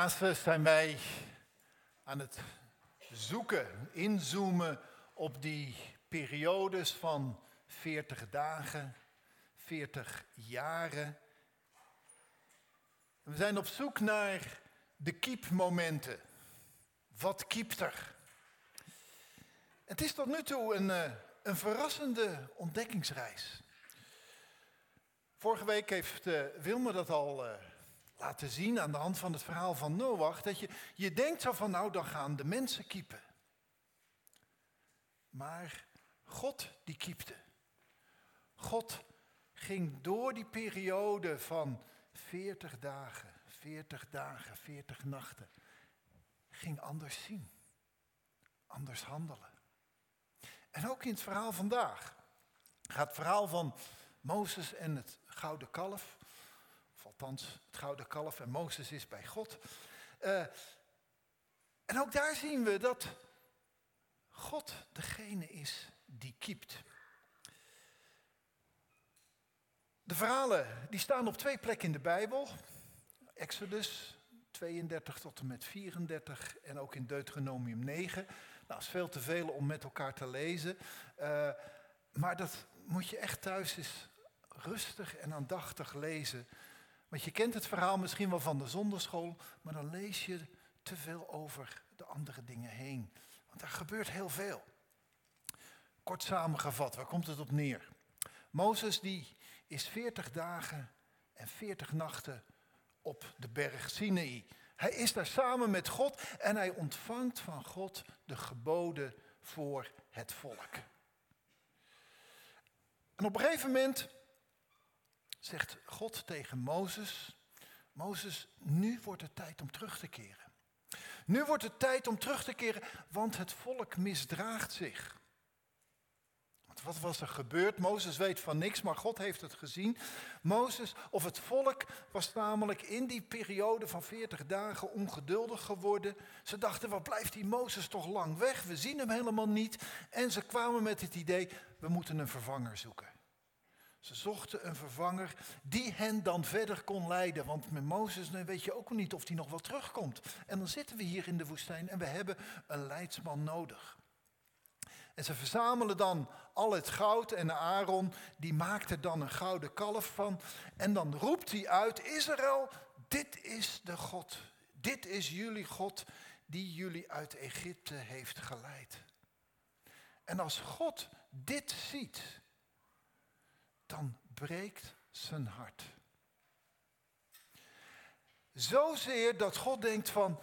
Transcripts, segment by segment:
Basis zijn wij aan het zoeken, inzoomen op die periodes van 40 dagen, 40 jaren. We zijn op zoek naar de kiepmomenten. Wat kiept er? Het is tot nu toe een, eh, een verrassende ontdekkingsreis. Vorige week heeft uh, Wilmer dat al uh, laten zien aan de hand van het verhaal van Noach. Dat je, je denkt zo van, nou dan gaan de mensen kiepen. Maar God die kiepte. God ging door die periode van 40 dagen, 40 dagen, 40 nachten. Ging anders zien. Anders handelen. En ook in het verhaal vandaag gaat het verhaal van Mozes en het gouden kalf. Of althans, het gouden kalf en Mozes is bij God. Uh, en ook daar zien we dat God degene is die kiept. De verhalen die staan op twee plekken in de Bijbel. Exodus 32 tot en met 34 en ook in Deuteronomium 9. Nou, dat is veel te veel om met elkaar te lezen. Uh, maar dat moet je echt thuis eens rustig en aandachtig lezen. Want je kent het verhaal misschien wel van de zonderschool, maar dan lees je te veel over de andere dingen heen. Want er gebeurt heel veel. Kort samengevat, waar komt het op neer? Mozes die is 40 dagen en 40 nachten op de berg Sinai. Hij is daar samen met God en hij ontvangt van God de geboden voor het volk. En op een gegeven moment zegt God tegen Mozes, Mozes, nu wordt het tijd om terug te keren. Nu wordt het tijd om terug te keren, want het volk misdraagt zich. Want wat was er gebeurd? Mozes weet van niks, maar God heeft het gezien. Mozes, of het volk, was namelijk in die periode van 40 dagen ongeduldig geworden. Ze dachten, wat blijft die Mozes toch lang weg? We zien hem helemaal niet. En ze kwamen met het idee, we moeten een vervanger zoeken. Ze zochten een vervanger die hen dan verder kon leiden. Want met Mozes weet je ook niet of hij nog wel terugkomt. En dan zitten we hier in de woestijn en we hebben een leidsman nodig. En ze verzamelen dan al het goud en Aaron, die maakt er dan een gouden kalf van. En dan roept hij uit, Israël, dit is de God. Dit is jullie God die jullie uit Egypte heeft geleid. En als God dit ziet, dan breekt zijn hart. Zozeer dat God denkt van,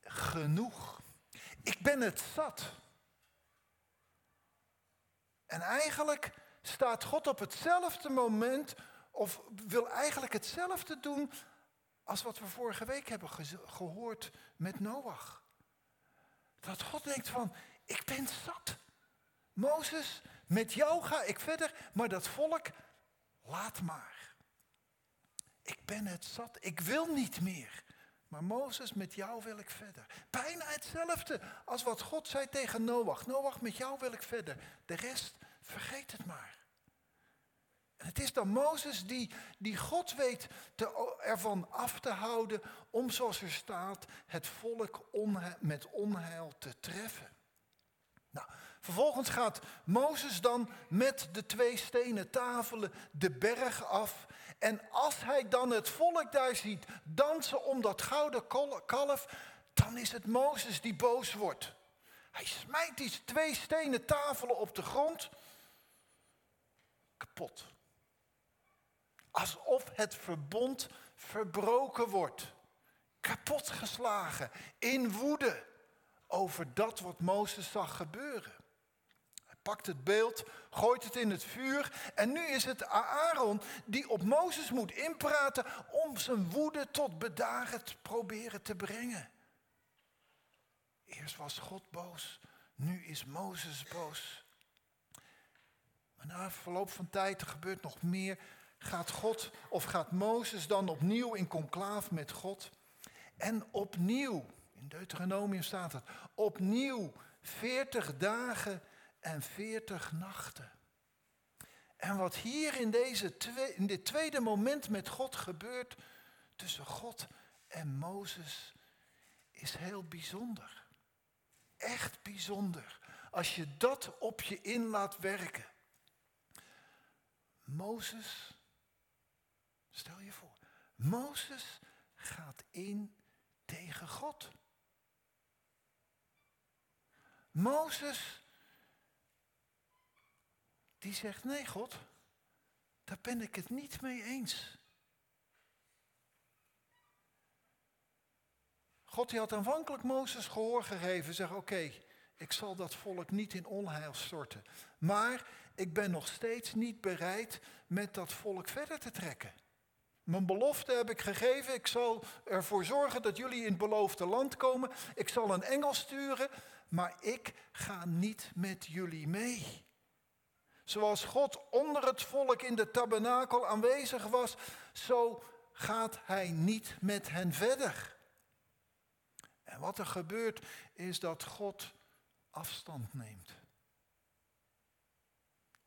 genoeg. Ik ben het zat. En eigenlijk staat God op hetzelfde moment, of wil eigenlijk hetzelfde doen als wat we vorige week hebben gehoord met Noach. Dat God denkt van, ik ben zat. Mozes, met jou ga ik verder, maar dat volk, laat maar. Ik ben het zat, ik wil niet meer. Maar Mozes, met jou wil ik verder. Bijna hetzelfde als wat God zei tegen Noach. Noach, met jou wil ik verder. De rest, vergeet het maar. En het is dan Mozes die, die God weet te, ervan af te houden om, zoals er staat, het volk met onheil te treffen. Nou, Vervolgens gaat Mozes dan met de twee stenen tafelen de berg af. En als hij dan het volk daar ziet dansen om dat gouden kalf, dan is het Mozes die boos wordt. Hij smijt die twee stenen tafelen op de grond. Kapot. Alsof het verbond verbroken wordt. Kapot geslagen. In woede over dat wat Mozes zag gebeuren pakt het beeld, gooit het in het vuur. En nu is het Aaron die op Mozes moet inpraten om zijn woede tot bedaren te proberen te brengen. Eerst was God boos, nu is Mozes boos. Maar na verloop van tijd, er gebeurt nog meer, gaat God of gaat Mozes dan opnieuw in conclaaf met God. En opnieuw, in Deuteronomium staat het, opnieuw 40 dagen en veertig nachten. En wat hier in, deze in dit tweede moment met God gebeurt, tussen God en Mozes is heel bijzonder. Echt bijzonder. Als je dat op je in laat werken. Mozes, stel je voor, Mozes gaat in tegen God. Mozes, die zegt, nee God, daar ben ik het niet mee eens. God die had aanvankelijk Mozes gehoor gegeven, zeg oké, ik zal dat volk niet in onheil storten. Maar ik ben nog steeds niet bereid met dat volk verder te trekken. Mijn belofte heb ik gegeven. Ik zal ervoor zorgen dat jullie in het beloofde land komen. Ik zal een engel sturen, maar ik ga niet met jullie mee. Zoals God onder het volk in de tabernakel aanwezig was, zo gaat hij niet met hen verder. En wat er gebeurt is dat God afstand neemt.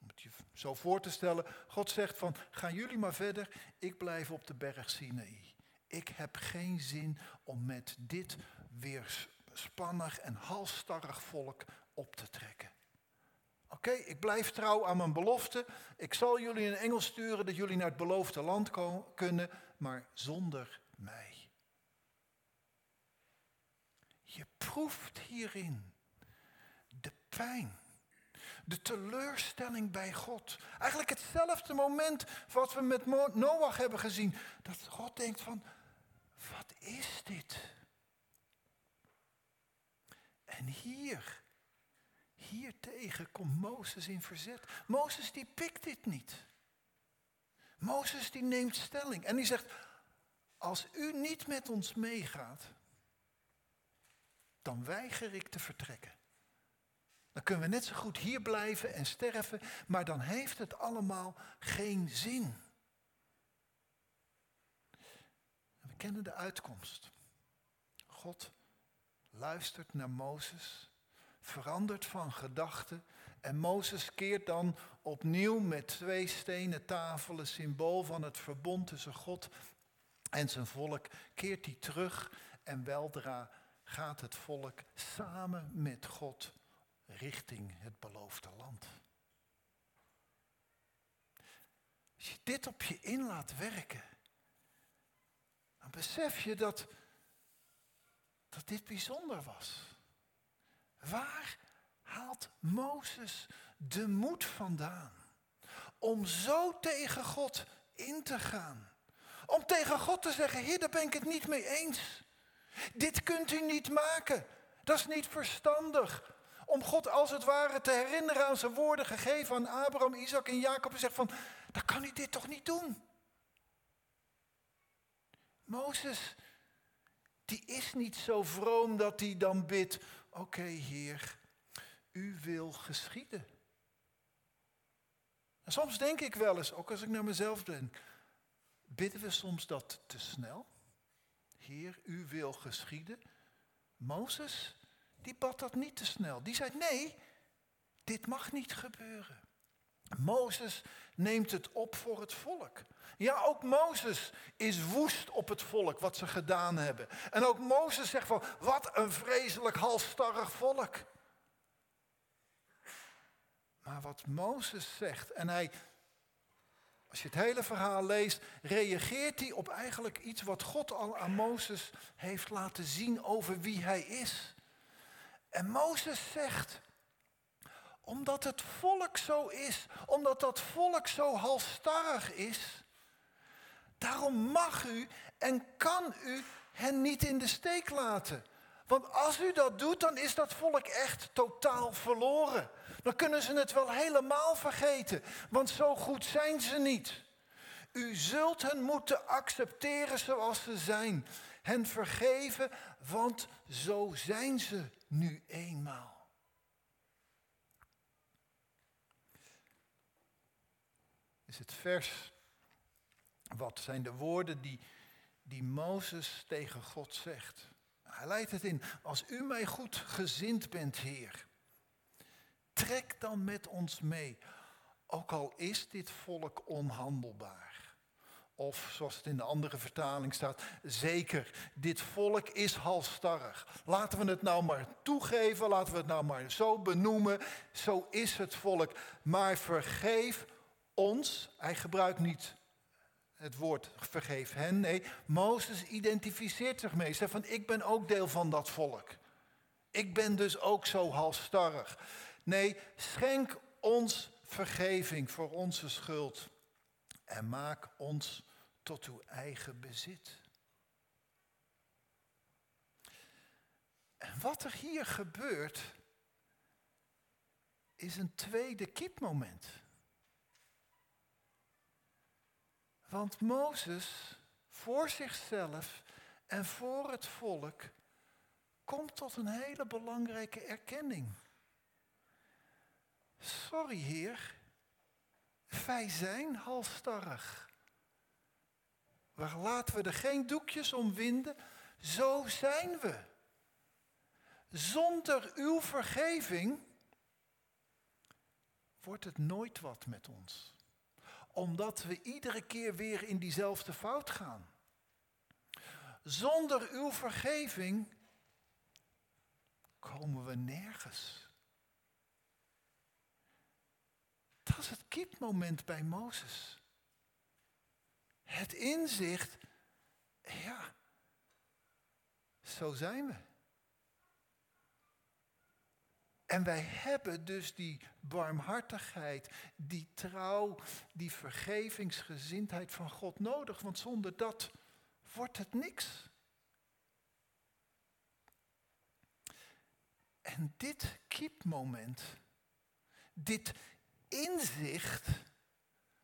Om het je zo voor te stellen, God zegt van, gaan jullie maar verder, ik blijf op de berg Sinaï. Ik heb geen zin om met dit weerspannig en halstarrig volk op te trekken. Oké, ik blijf trouw aan mijn belofte. Ik zal jullie een engel sturen dat jullie naar het beloofde land kunnen, maar zonder mij. Je proeft hierin de pijn, de teleurstelling bij God. Eigenlijk hetzelfde moment wat we met Noach hebben gezien. Dat God denkt van, wat is dit? En hier, hiertegen komt Mozes in verzet. Mozes die pikt dit niet. Mozes die neemt stelling en die zegt, als u niet met ons meegaat, dan weiger ik te vertrekken. Dan kunnen we net zo goed hier blijven en sterven, maar dan heeft het allemaal geen zin. We kennen de uitkomst. God luistert naar Mozes, verandert van gedachten en Mozes keert dan opnieuw met twee stenen tafelen, symbool van het verbond tussen God en zijn volk, keert hij terug en weldra gaat het volk samen met God richting het beloofde land. Als je dit op je in laat werken, dan besef je dat, dat dit bijzonder was. Waar haalt Mozes de moed vandaan om zo tegen God in te gaan? Om tegen God te zeggen, Heer, daar ben ik het niet mee eens. Dit kunt u niet maken. Dat is niet verstandig. Om God als het ware te herinneren aan zijn woorden gegeven aan Abraham, Isaac en Jacob. En zegt van, dan kan u dit toch niet doen. Mozes, die is niet zo vroom dat hij dan bidt, oké Heer, u wil geschieden. En soms denk ik wel eens, ook als ik naar mezelf denk, bidden we soms dat te snel? Heer, u wil geschieden. Mozes, die bad dat niet te snel. Die zei, nee, dit mag niet gebeuren. Mozes neemt het op voor het volk. Ja, ook Mozes is woest op het volk, wat ze gedaan hebben. En ook Mozes zegt van, wat een vreselijk halstarrig volk. Maar wat Mozes zegt, en hij als je het hele verhaal leest, reageert hij op eigenlijk iets wat God al aan Mozes heeft laten zien over wie hij is. En Mozes zegt, omdat het volk zo is, omdat dat volk zo halstarrig is, daarom mag u en kan u hen niet in de steek laten. Want als u dat doet, dan is dat volk echt totaal verloren. Dan kunnen ze het wel helemaal vergeten, want zo goed zijn ze niet. U zult hen moeten accepteren zoals ze zijn. Hen vergeven, want zo zijn ze nu eenmaal. Is het vers, wat zijn de woorden die, die Mozes tegen God zegt? Hij leidt het in, als u mij goed gezind bent, Heer, trek dan met ons mee, ook al is dit volk onhandelbaar. Of zoals het in de andere vertaling staat, zeker, dit volk is halstarrig. Laten we het nou maar toegeven, laten we het nou maar zo benoemen. Zo is het volk. Maar vergeef ons. Hij gebruikt niet het woord vergeef hen. Nee, Mozes identificeert zich mee. Zegt van ik ben ook deel van dat volk. Ik ben dus ook zo halstarrig. Nee, schenk ons vergeving voor onze schuld en maak ons tot uw eigen bezit. En wat er hier gebeurt, is een tweede kiepmoment. Want Mozes voor zichzelf en voor het volk komt tot een hele belangrijke erkenning. Sorry heer, wij zijn halstarrig. Waar laten we er geen doekjes om winden? Zo zijn we. Zonder uw vergeving wordt het nooit wat met ons. Omdat we iedere keer weer in diezelfde fout gaan. Zonder uw vergeving komen we nergens. Dat is het kiepmoment bij Mozes. Het inzicht, ja, zo zijn we. En wij hebben dus die barmhartigheid, die trouw, die vergevingsgezindheid van God nodig, want zonder dat wordt het niks. En dit kiepmoment, dit inzicht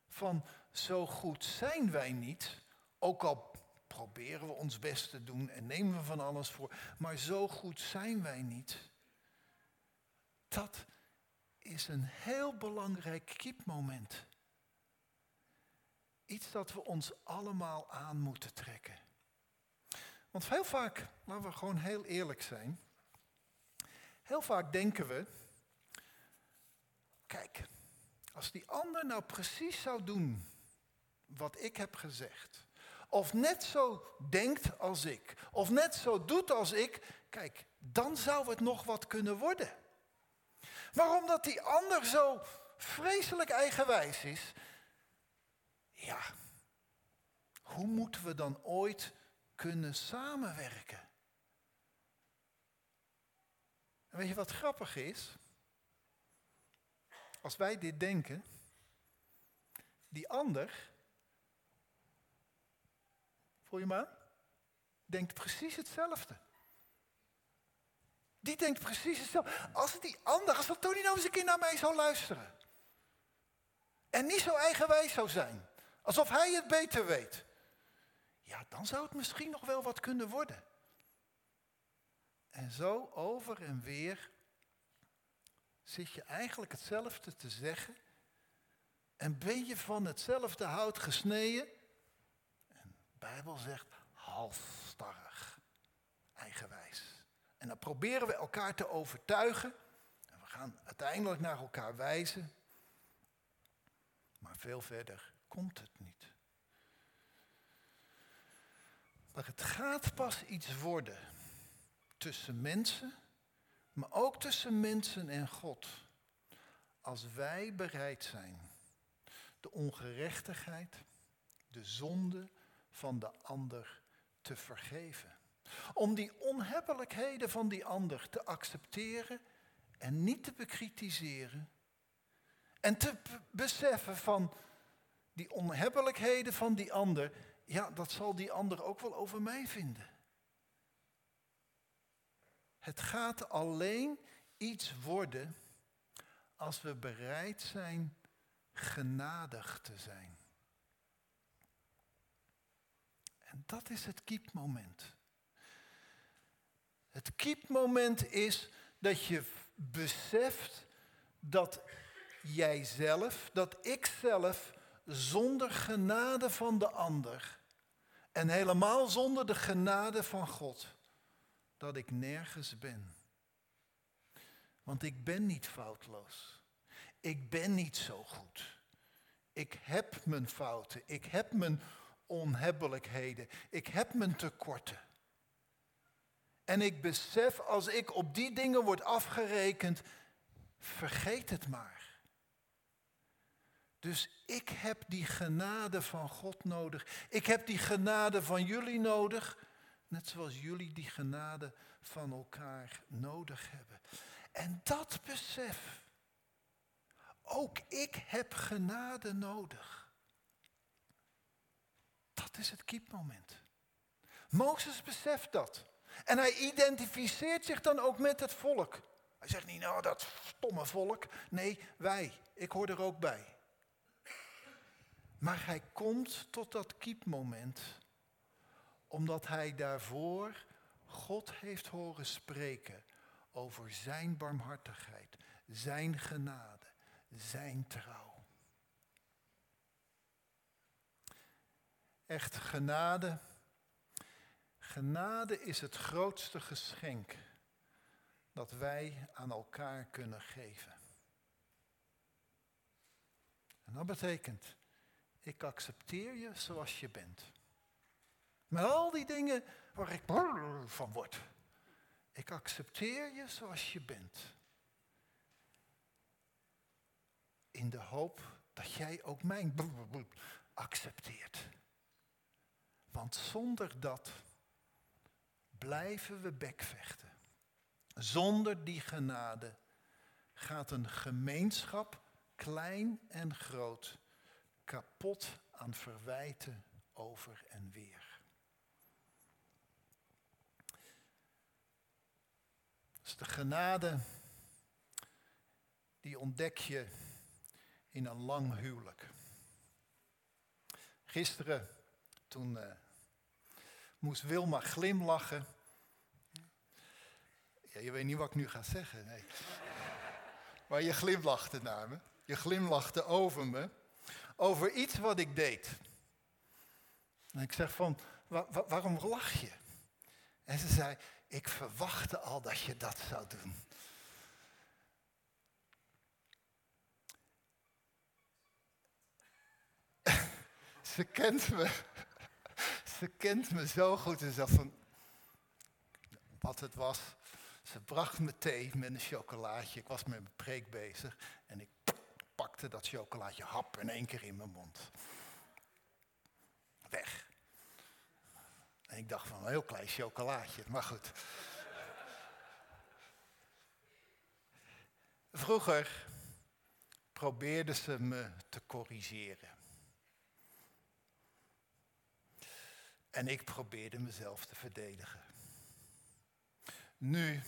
van zo goed zijn wij niet, ook al proberen we ons best te doen en nemen we van alles voor, maar zo goed zijn wij niet. Dat is een heel belangrijk kiepmoment. Iets dat we ons allemaal aan moeten trekken. Want heel vaak, laten we gewoon heel eerlijk zijn, heel vaak denken we, kijk, als die ander nou precies zou doen wat ik heb gezegd, of net zo denkt als ik, of net zo doet als ik, kijk, dan zou het nog wat kunnen worden. Maar omdat die ander zo vreselijk eigenwijs is, ja, hoe moeten we dan ooit kunnen samenwerken? En weet je wat grappig is? Als wij dit denken, die ander, voel je me denkt precies hetzelfde. Die denkt precies hetzelfde. Als die ander, als dat Tony nou eens een keer naar mij zou luisteren. En niet zo eigenwijs zou zijn. Alsof hij het beter weet. Ja, dan zou het misschien nog wel wat kunnen worden. En zo over en weer zit je eigenlijk hetzelfde te zeggen. En ben je van hetzelfde hout gesneden. En de Bijbel zegt halstarrig, eigenwijs. En dan proberen we elkaar te overtuigen. En we gaan uiteindelijk naar elkaar wijzen. Maar veel verder komt het niet. Maar het gaat pas iets worden tussen mensen, maar ook tussen mensen en God. Als wij bereid zijn de ongerechtigheid, de zonde van de ander te vergeven. Om die onhebbelijkheden van die ander te accepteren en niet te bekritiseren. En te beseffen van die onhebbelijkheden van die ander, ja, dat zal die ander ook wel over mij vinden. Het gaat alleen iets worden als we bereid zijn genadig te zijn. En dat is het kiepmoment. Het kiepmoment is dat je beseft dat jijzelf, dat ikzelf zonder genade van de ander en helemaal zonder de genade van God, dat ik nergens ben. Want ik ben niet foutloos. Ik ben niet zo goed. Ik heb mijn fouten. Ik heb mijn onhebbelijkheden. Ik heb mijn tekorten. En ik besef als ik op die dingen word afgerekend, vergeet het maar. Dus ik heb die genade van God nodig. Ik heb die genade van jullie nodig. Net zoals jullie die genade van elkaar nodig hebben. En dat besef, ook ik heb genade nodig. Dat is het kiepmoment. Mozes beseft dat. En hij identificeert zich dan ook met het volk. Hij zegt niet, nou dat stomme volk. Nee, wij. Ik hoor er ook bij. Maar hij komt tot dat kiepmoment omdat hij daarvoor God heeft horen spreken over zijn barmhartigheid, zijn genade, zijn trouw. Echt genade. Genade is het grootste geschenk dat wij aan elkaar kunnen geven. En dat betekent, ik accepteer je zoals je bent. Met al die dingen waar ik van word. Ik accepteer je zoals je bent. In de hoop dat jij ook mijn accepteert. Want zonder dat blijven we bekvechten. Zonder die genade gaat een gemeenschap, klein en groot, kapot aan verwijten over en weer. Dus de genade, die ontdek je in een lang huwelijk. Gisteren, toen uh, moest Wilma glimlachen. Ja, je weet niet wat ik nu ga zeggen, nee. Maar je glimlachte naar me. Je glimlachte over me. Over iets wat ik deed. En ik zeg van, waarom lach je? En ze zei, ik verwachtte al dat je dat zou doen. ze kent me. Ze kent me zo goed en zegt van wat het was. Ze bracht me thee met een chocolaatje. Ik was met mijn preek bezig en ik pakte dat chocolaatje hap in één keer in mijn mond. Weg. En ik dacht van een heel klein chocolaatje, maar goed. Vroeger probeerden ze me te corrigeren. En ik probeerde mezelf te verdedigen. Nu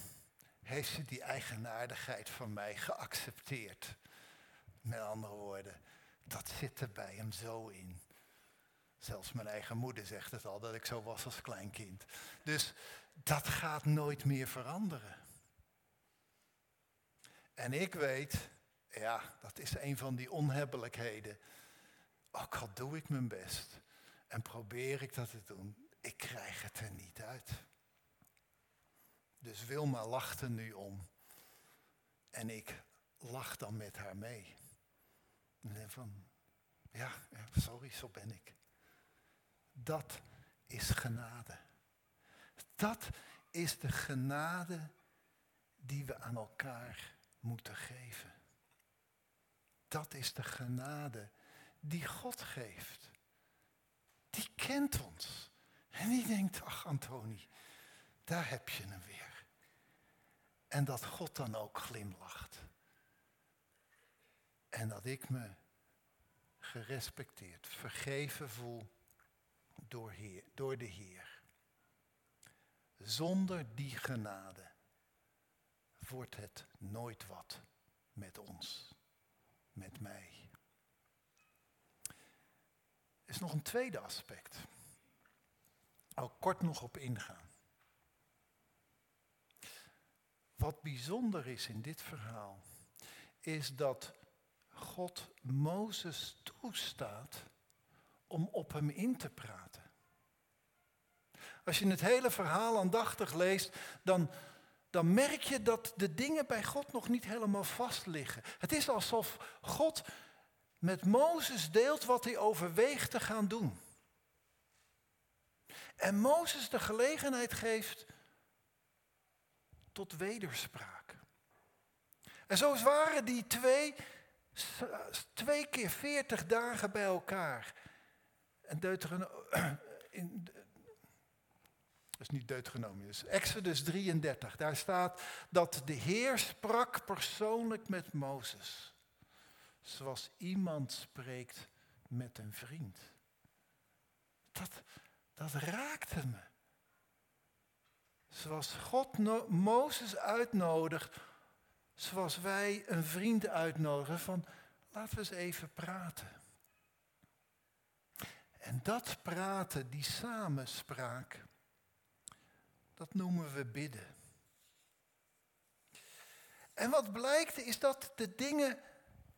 heeft ze die eigenaardigheid van mij geaccepteerd. Met andere woorden, dat zit er bij hem zo in. Zelfs mijn eigen moeder zegt het al, dat ik zo was als kleinkind. Dus dat gaat nooit meer veranderen. En ik weet, ja, dat is een van die onhebbelijkheden. Ook al doe ik mijn best en probeer ik dat te doen, ik krijg het er niet uit. Dus Wilma lacht er nu om. En ik lach dan met haar mee. En van, ja, sorry, zo ben ik. Dat is genade. Dat is de genade die we aan elkaar moeten geven. Dat is de genade die God geeft. Die kent ons. En die denkt, ach Antoni, daar heb je hem weer. En dat God dan ook glimlacht. En dat ik me gerespecteerd, vergeven voel door, heer, door de Heer. Zonder die genade wordt het nooit wat met ons, met mij. Is nog een tweede aspect. Al kort nog op ingaan. Wat bijzonder is in dit verhaal, is dat God Mozes toestaat om op hem in te praten. Als je het hele verhaal aandachtig leest, dan, dan merk je dat de dingen bij God nog niet helemaal vast liggen. Het is alsof God met Mozes deelt wat hij overweegt te gaan doen. En Mozes de gelegenheid geeft tot wederspraak. En zo waren die twee, twee keer veertig dagen bij elkaar. En in, dat is niet Deuteronomius, Exodus 33, daar staat dat de Heer sprak persoonlijk met Mozes. Zoals iemand spreekt met een vriend. Dat, dat raakte me. Zoals God no Mozes uitnodigt, zoals wij een vriend uitnodigen van laten we eens even praten. En dat praten, die samenspraak, dat noemen we bidden. En wat blijkt is dat de dingen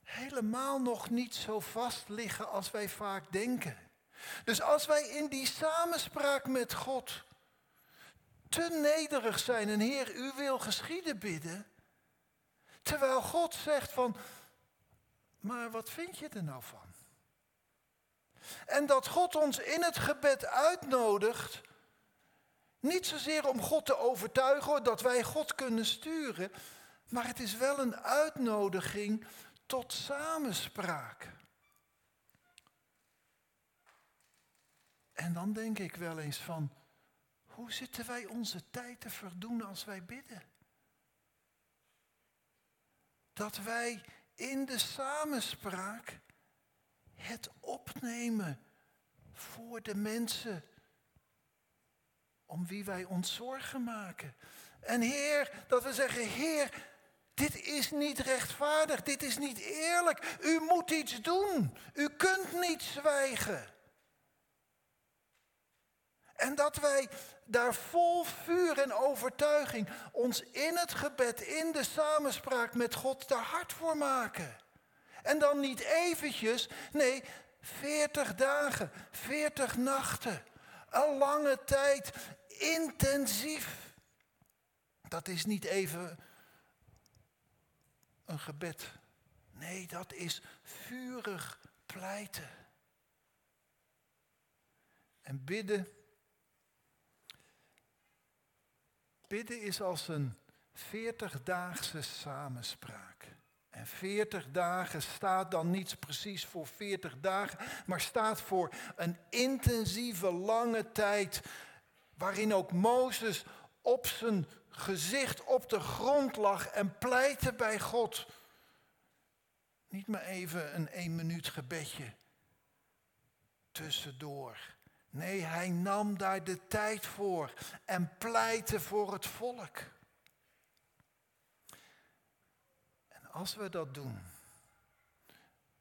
helemaal nog niet zo vast liggen als wij vaak denken. Dus als wij in die samenspraak met God te nederig zijn en Heer, u wil geschieden bidden, terwijl God zegt van, maar wat vind je er nou van? En dat God ons in het gebed uitnodigt, niet zozeer om God te overtuigen dat wij God kunnen sturen, maar het is wel een uitnodiging tot samenspraak. En dan denk ik wel eens van, hoe zitten wij onze tijd te verdoen als wij bidden? Dat wij in de samenspraak het opnemen voor de mensen om wie wij ons zorgen maken. En Heer, dat we zeggen, Heer, dit is niet rechtvaardig, dit is niet eerlijk. U moet iets doen. U kunt niet zwijgen. En dat wij daar vol vuur en overtuiging ons in het gebed, in de samenspraak met God te hard voor maken. En dan niet eventjes, nee, 40 dagen, 40 nachten, een lange tijd, intensief. Dat is niet even een gebed. Nee, dat is vurig pleiten. En bidden. Bidden is als een veertigdaagse samenspraak. En 40 dagen staat dan niet precies voor 40 dagen, maar staat voor een intensieve, lange tijd. Waarin ook Mozes op zijn gezicht op de grond lag en pleitte bij God. Niet maar even een één minuut gebedje tussendoor. Nee, hij nam daar de tijd voor en pleitte voor het volk. En als we dat doen,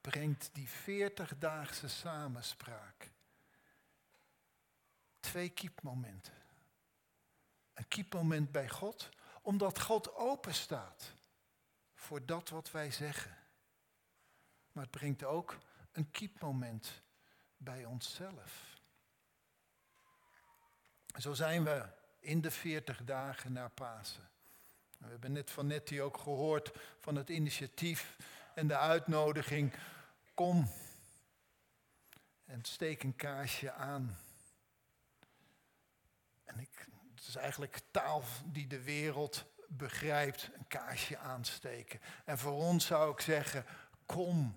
brengt die veertigdaagse samenspraak twee kiepmomenten. Een kiepmoment bij God, omdat God open staat voor dat wat wij zeggen. Maar het brengt ook een kiepmoment bij onszelf. Zo zijn we in de 40 dagen na Pasen. We hebben net van Nettie ook gehoord van het initiatief en de uitnodiging. Kom en steek een kaarsje aan. En ik het is eigenlijk taal die de wereld begrijpt, een kaarsje aansteken. En voor ons zou ik zeggen, kom,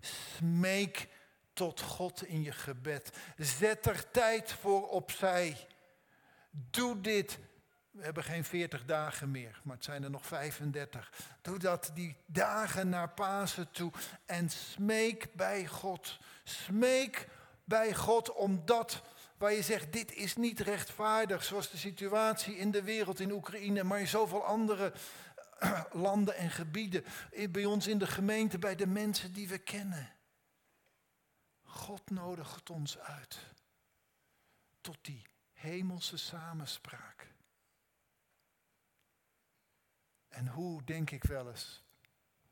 smeek tot God in je gebed. Zet er tijd voor opzij. Doe dit. We hebben geen 40 dagen meer, maar het zijn er nog 35. Doe dat die dagen naar Pasen toe en smeek bij God. Smeek bij God omdat waar je zegt, dit is niet rechtvaardig, zoals de situatie in de wereld, in Oekraïne, maar in zoveel andere landen en gebieden, bij ons in de gemeente, bij de mensen die we kennen. God nodigt ons uit tot die hemelse samenspraak. En hoe denk ik wel eens,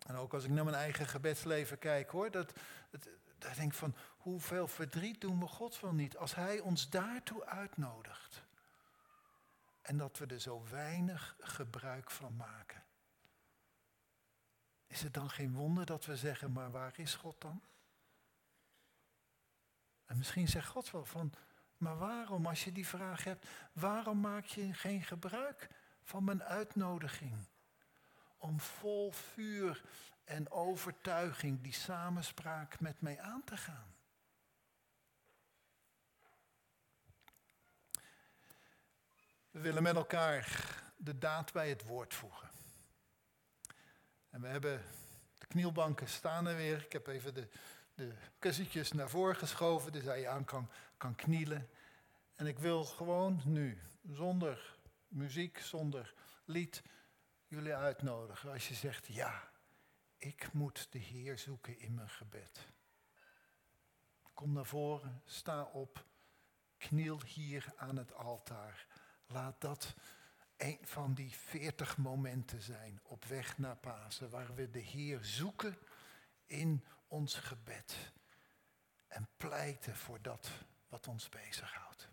en ook als ik naar mijn eigen gebedsleven kijk hoor, dat, dat, dat denk ik van, hoeveel verdriet doen we God wel niet als Hij ons daartoe uitnodigt. En dat we er zo weinig gebruik van maken. Is het dan geen wonder dat we zeggen, maar waar is God dan? En misschien zegt God wel van, Maar waarom, als je die vraag hebt, waarom maak je geen gebruik van mijn uitnodiging? Om vol vuur en overtuiging die samenspraak met mij aan te gaan. We willen met elkaar de daad bij het woord voegen. En we hebben de knielbanken staan er weer. Ik heb even de, de naar voren geschoven, dus hij aan kan, kan knielen. En ik wil gewoon nu, zonder muziek, zonder lied, jullie uitnodigen. Als je zegt, ja, ik moet de Heer zoeken in mijn gebed. Kom naar voren, sta op, kniel hier aan het altaar. Laat dat een van die veertig momenten zijn op weg naar Pasen, waar we de Heer zoeken in ons gebed en pleiten voor dat wat ons bezighoudt.